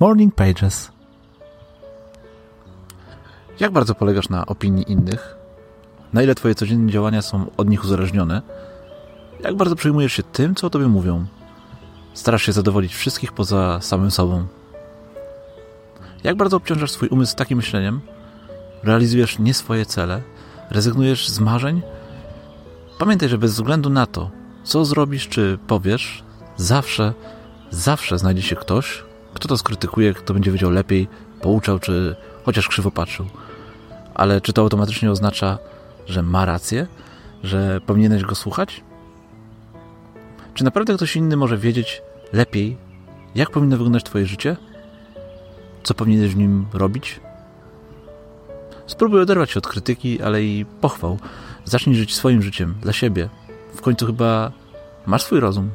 Morning Pages. Jak bardzo polegasz na opinii innych? Na ile twoje codzienne działania są od nich uzależnione? Jak bardzo przejmujesz się tym, co o tobie mówią? Starasz się zadowolić wszystkich poza samym sobą? Jak bardzo obciążasz swój umysł takim myśleniem? Realizujesz nie swoje cele? Rezygnujesz z marzeń? Pamiętaj, że bez względu na to, co zrobisz czy powiesz, zawsze, zawsze znajdzie się ktoś, kto to skrytykuje, kto będzie wiedział lepiej, pouczał, czy chociaż krzywo patrzył. Ale czy to automatycznie oznacza, że ma rację? Że powinieneś go słuchać? Czy naprawdę ktoś inny może wiedzieć lepiej, jak powinno wyglądać Twoje życie? Co powinieneś w nim robić? Spróbuj oderwać się od krytyki, ale i pochwał. Zacznij żyć swoim życiem, dla siebie. W końcu chyba masz swój rozum.